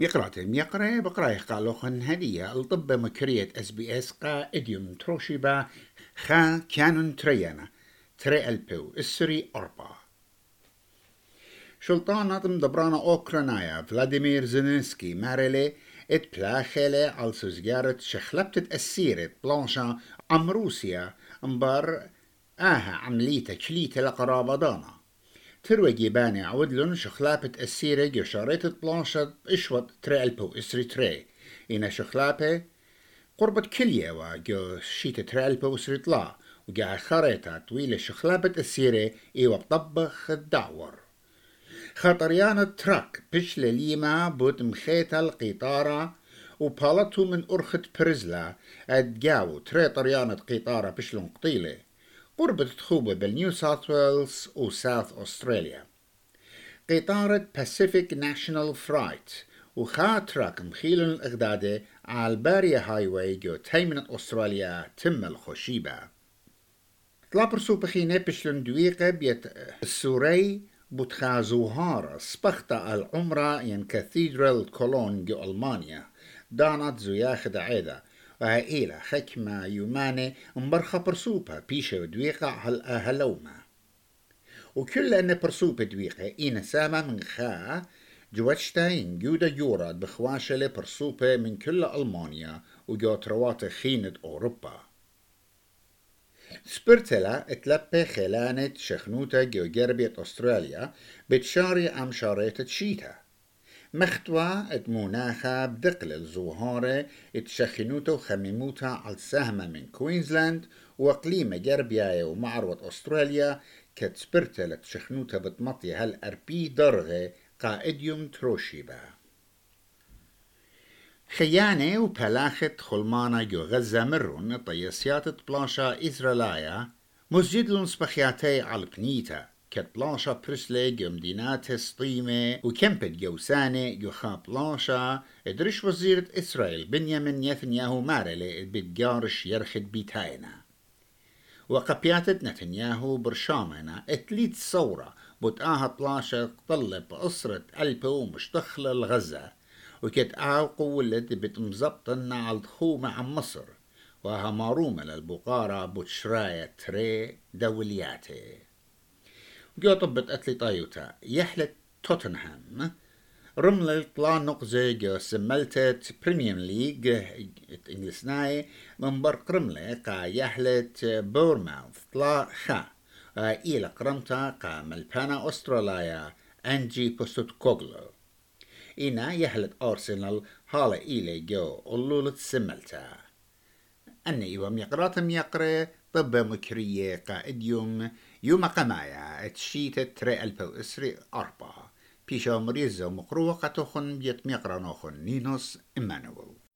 يقرأ بقرأ قالوخن هدية. الطب مكرية اس بي اس قا اديوم تروشيبا خا كانون تريانا. تري ألبو. السري أربا. شلطانة دبرانا أوكرانايا. فلاديمير زينسكي. ماريلي. إت بلاخيلي. على سوزجارة شخلبتت السيرة بلانشا. عم روسيا. أمبار. آها. عمليتا كليتا لقرابة دانا. تروي جيباني عودلن شخلابة السيرة جو شاريتة بلانشا اشوط تري البو اسري تري إنا شخلابة قربت كلية وجو شيت تري البو اسري طلا وجا خريطة طويلة شخلابة السيرة ايوا بطبخ الدعور خطريان التراك بش لليما بوت مخيتا القيطارة وبالتو من أرخت برزلا أدجاو تري طريانة قيطارة بشلون قطيلة قرب تخوبة بالنيو ساوث ويلز وساوث أستراليا قطارة باسيفيك ناشونال فرايت وخا تراك مخيل الإغدادة على الباريا هاي واي جو تيمنة أستراليا تم الخشيبة طلع برسو بخينة بشلون دويقة بيت السوري بتخازوهار سبختا العمرة ين كاثيدرال كولون جو ألمانيا دانت زياخد عيدا وهائلة حكمة يوماني مبرخة برسوبة بيشة ودويقة هل أهلوما وكل أن برسوبة دويقة إينا سامة من خا جواتشتاين جودا يوراد بخواشة برسوبة من كل ألمانيا وجوت روات خينة أوروبا سبرتلا اتلبى خلانة شخنوتا جربية أستراليا بتشاري أم شاريت تشيتا مختوى اتموناخا بدقل الزوهارة اتشخنوتا وخميموتا على السهمة من كوينزلاند وقليمة جربيا ومعروة أستراليا كت سبرتلا تشخنوتا بتمطي هالأربي درغة قائديوم تروشيبا. خيانة وبلاخة خلمانا جو غزة مرون طيسيات بلانشا إسرائيلية مسجد سبخياتي على بنيتا. كت بلانشا برسلي جو مدينات سطيمة وكمبت جوسانة جو خا بلانشا ادرش وزيرة إسرائيل بنيامين نتنياهو مارلي بتجارش يرخد بيتاينا وقبياتت نتنياهو برشامنا اتليت صورة بتآها بلاشا طلب أسرة ألبو مشتخلة الغزة وكت آو قولت بتمزبطن على الخومة عن مصر. وها مارومة للبقارة بوتشراية تري دولياتي جو طبت أتلي طايوتا. يحلت توتنهام. رمل طلا نقزة سملتت بريميوم ليج انجلسناي من برق رملة قا يحلت بورماوث طلا خا. إلى قرمتا قا ملبانا أستراليا. أنجي بوستوت كوغلو. إنا يهلت أرسنال هالا إلي جو أولولت سملتا. أن إيوام يقراتم يقرأ طب مكرية قائد يوم يوم قمايا اتشيت تري ألبو إسري أربعة. بيشا مريزة مقروقة خن بيت ميقرانوخن نينوس إمانويل.